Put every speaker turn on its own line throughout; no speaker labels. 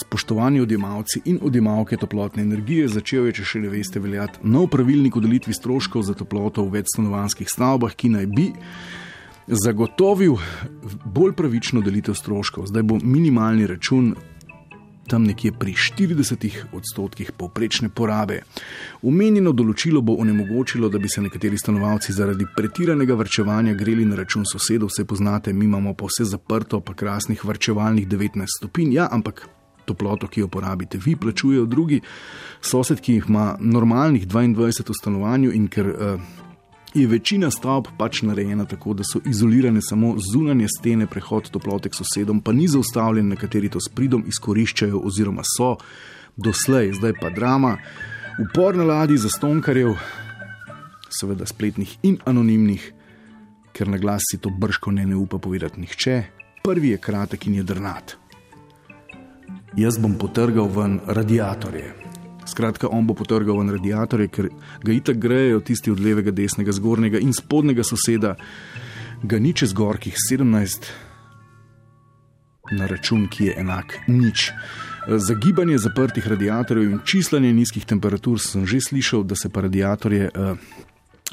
Spoštovani odjemalci in odjemalke toplotne energije, začel je, če še ne veste, veljati nov pravilnik o delitvi stroškov za toploto v večstanovanskih stavbah, ki naj bi zagotovil bolj pravično delitev stroškov. Zdaj bo minimalni račun tam nekje pri 40 odstotkih povprečne porabe. Umenjeno določilo bo onemogočilo, da bi se nekateri stanovalci zaradi pretiranega vrčevanja greli na račun sosedov. Vse poznate, mi imamo pa vse zaprto, pa krasnih vrčevalnih 19 stopinj. Ja, ampak toploto, ki jo porabite, vi plačujejo drugi sosed, ki jih ima normalnih 22 v stanovanju in ker. Uh, Je večina stavb pač narejena tako, da so izolirane samo zunanje stene, prehod toplote k sosedom, pa ni zaustavljen, nekateri to s pridom izkoriščajo, oziroma so doslej, zdaj pa drama, upor na ladji za stonkarjev, seveda spletnih in anonimnih, ker na glas si to brško ne, ne upa povedati nihče. Prvi je kratek in je drnat jaz bom potrgal ven radiatorje. Skratka, on bo potrgal ven radiatorje, ker ga itak grejo tisti od levega, desnega, zgornjega in spodnjega soseda, ga ni čez gorkih 17 na račun, ki je enak nič. Za gibanje zaprtih radiatorjev in čislanje nizkih temperatur sem že slišal, da se pa radiatorje uh,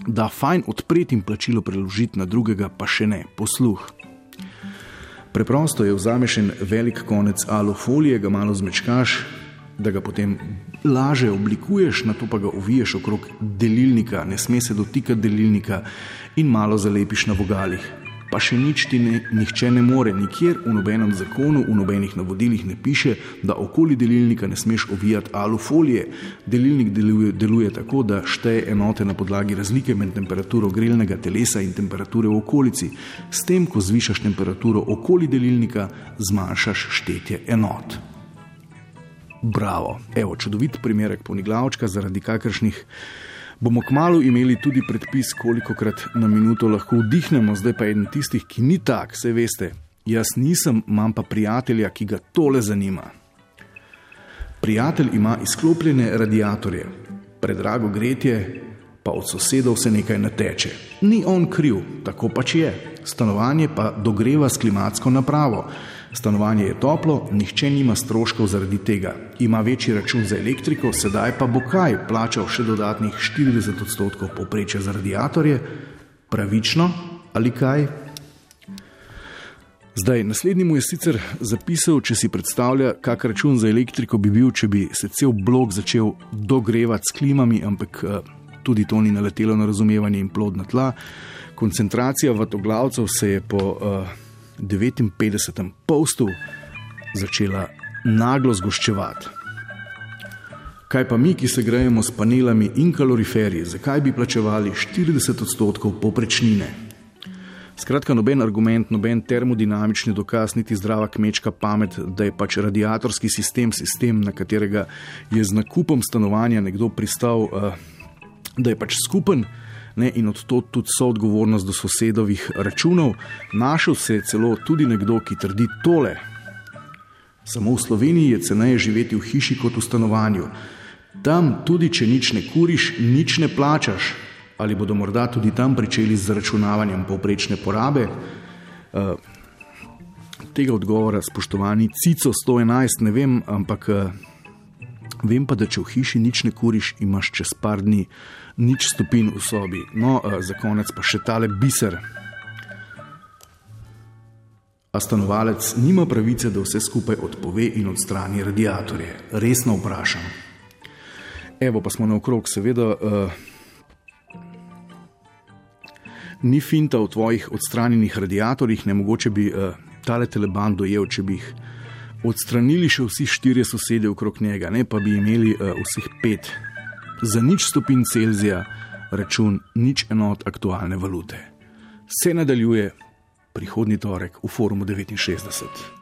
da fajn odpreti in plačilo preložiti na drugega, pa še ne, posluh. Preprosto je vzameš en velik konec alufolije, ga malo zmečkaš, da ga potem laže oblikuješ, na to pa ga oviješ okrog delilnika, ne sme se dotikati delilnika in malo zalepiš na vogalih pa še nič ti ne, nihče ne more, nikjer v nobenem zakonu, v nobenih navodilih ne piše, da okoli delilnika ne smeš ovijati alufolije. Delilnik deluje, deluje tako, da šteje enote na podlagi razlike med temperaturo grelnega telesa in temperature v okolici. S tem, ko zvišaš temperaturo okoli delilnika, zmanjšaš štetje enot. Bravo, evo, čudovit primerek poniglavčka zaradi kakršnih bomo kmalo imeli tudi predpis, koliko krat na minuto lahko vdihnemo, zdaj pa eden tistih, ki ni tak, vse veste. Jaz nisem, imam pa prijatelja, ki ga tole zanima. Prijatelj ima izklopljene radiatorje, predrago gretje, pa od sosedov se nekaj nateče. Ni on kriv, tako pač je. Stanovanje pa dogreva s klimatsko napravo. Stanovanje je toplo, nihče nima stroškov zaradi tega. Ima večji račun za elektriko, sedaj pa bo kaj plačal še dodatnih 40 odstotkov povprečja za radiatorje. Pravično ali kaj? Zdaj, naslednji mu je sicer zapisal, če si predstavlja, kak račun za elektriko bi bil, če bi se cel blok začel dogrevati s klimami, ampak eh, tudi to ni naletelo na razumevanje in plodna tla. Koncentracija vatoglavcev se je po uh, 59. postu začela naglo zgoščevati. Kaj pa mi, ki se grejemo s panelami in kaloriferji, zakaj bi plačevali 40 odstotkov poprečnine? Skratka, noben argument, noben termodinamični dokaz, niti zdrava kmečka pamet, da je pač radiatorski sistem sistem, na katerega je z nakupom stanovanja nekdo pristal, eh, da je pač skupen ne, in od to tudi so odgovornost do sosedovih računov. Našel se je celo tudi nekdo, ki trdi tole. Samo v Sloveniji je ceneje živeti v hiši kot v stanovanju. Tam tudi, če nič ne kuriš, nič ne plačaš. Ali bodo morda tudi tam pričeli z zaračunavanjem povprečne porabe? Uh, tega odgovora, spoštovani Cico 111, ne vem, ampak uh, vem pa, da če v hiši nič ne kuriš, imaš čez par dni nič stopinj v sobi. No, uh, za konec pa še tale biser. A stanovalec nima pravice, da vse skupaj odpove in odstrani radiatorje. Resno vprašam. Evo pa smo naokrog, seveda. Uh, Ni finta v tvojih odstranjenih radiatorjih, ne mogoče bi uh, tale teleban dojel, če bi jih odstranili še vsi štirje sosedje okrog njega, ne pa bi imeli uh, vseh pet za nič stopinj Celzija, račun nič enot aktualne valute. Se nadaljuje prihodnji torek v Forumu 69.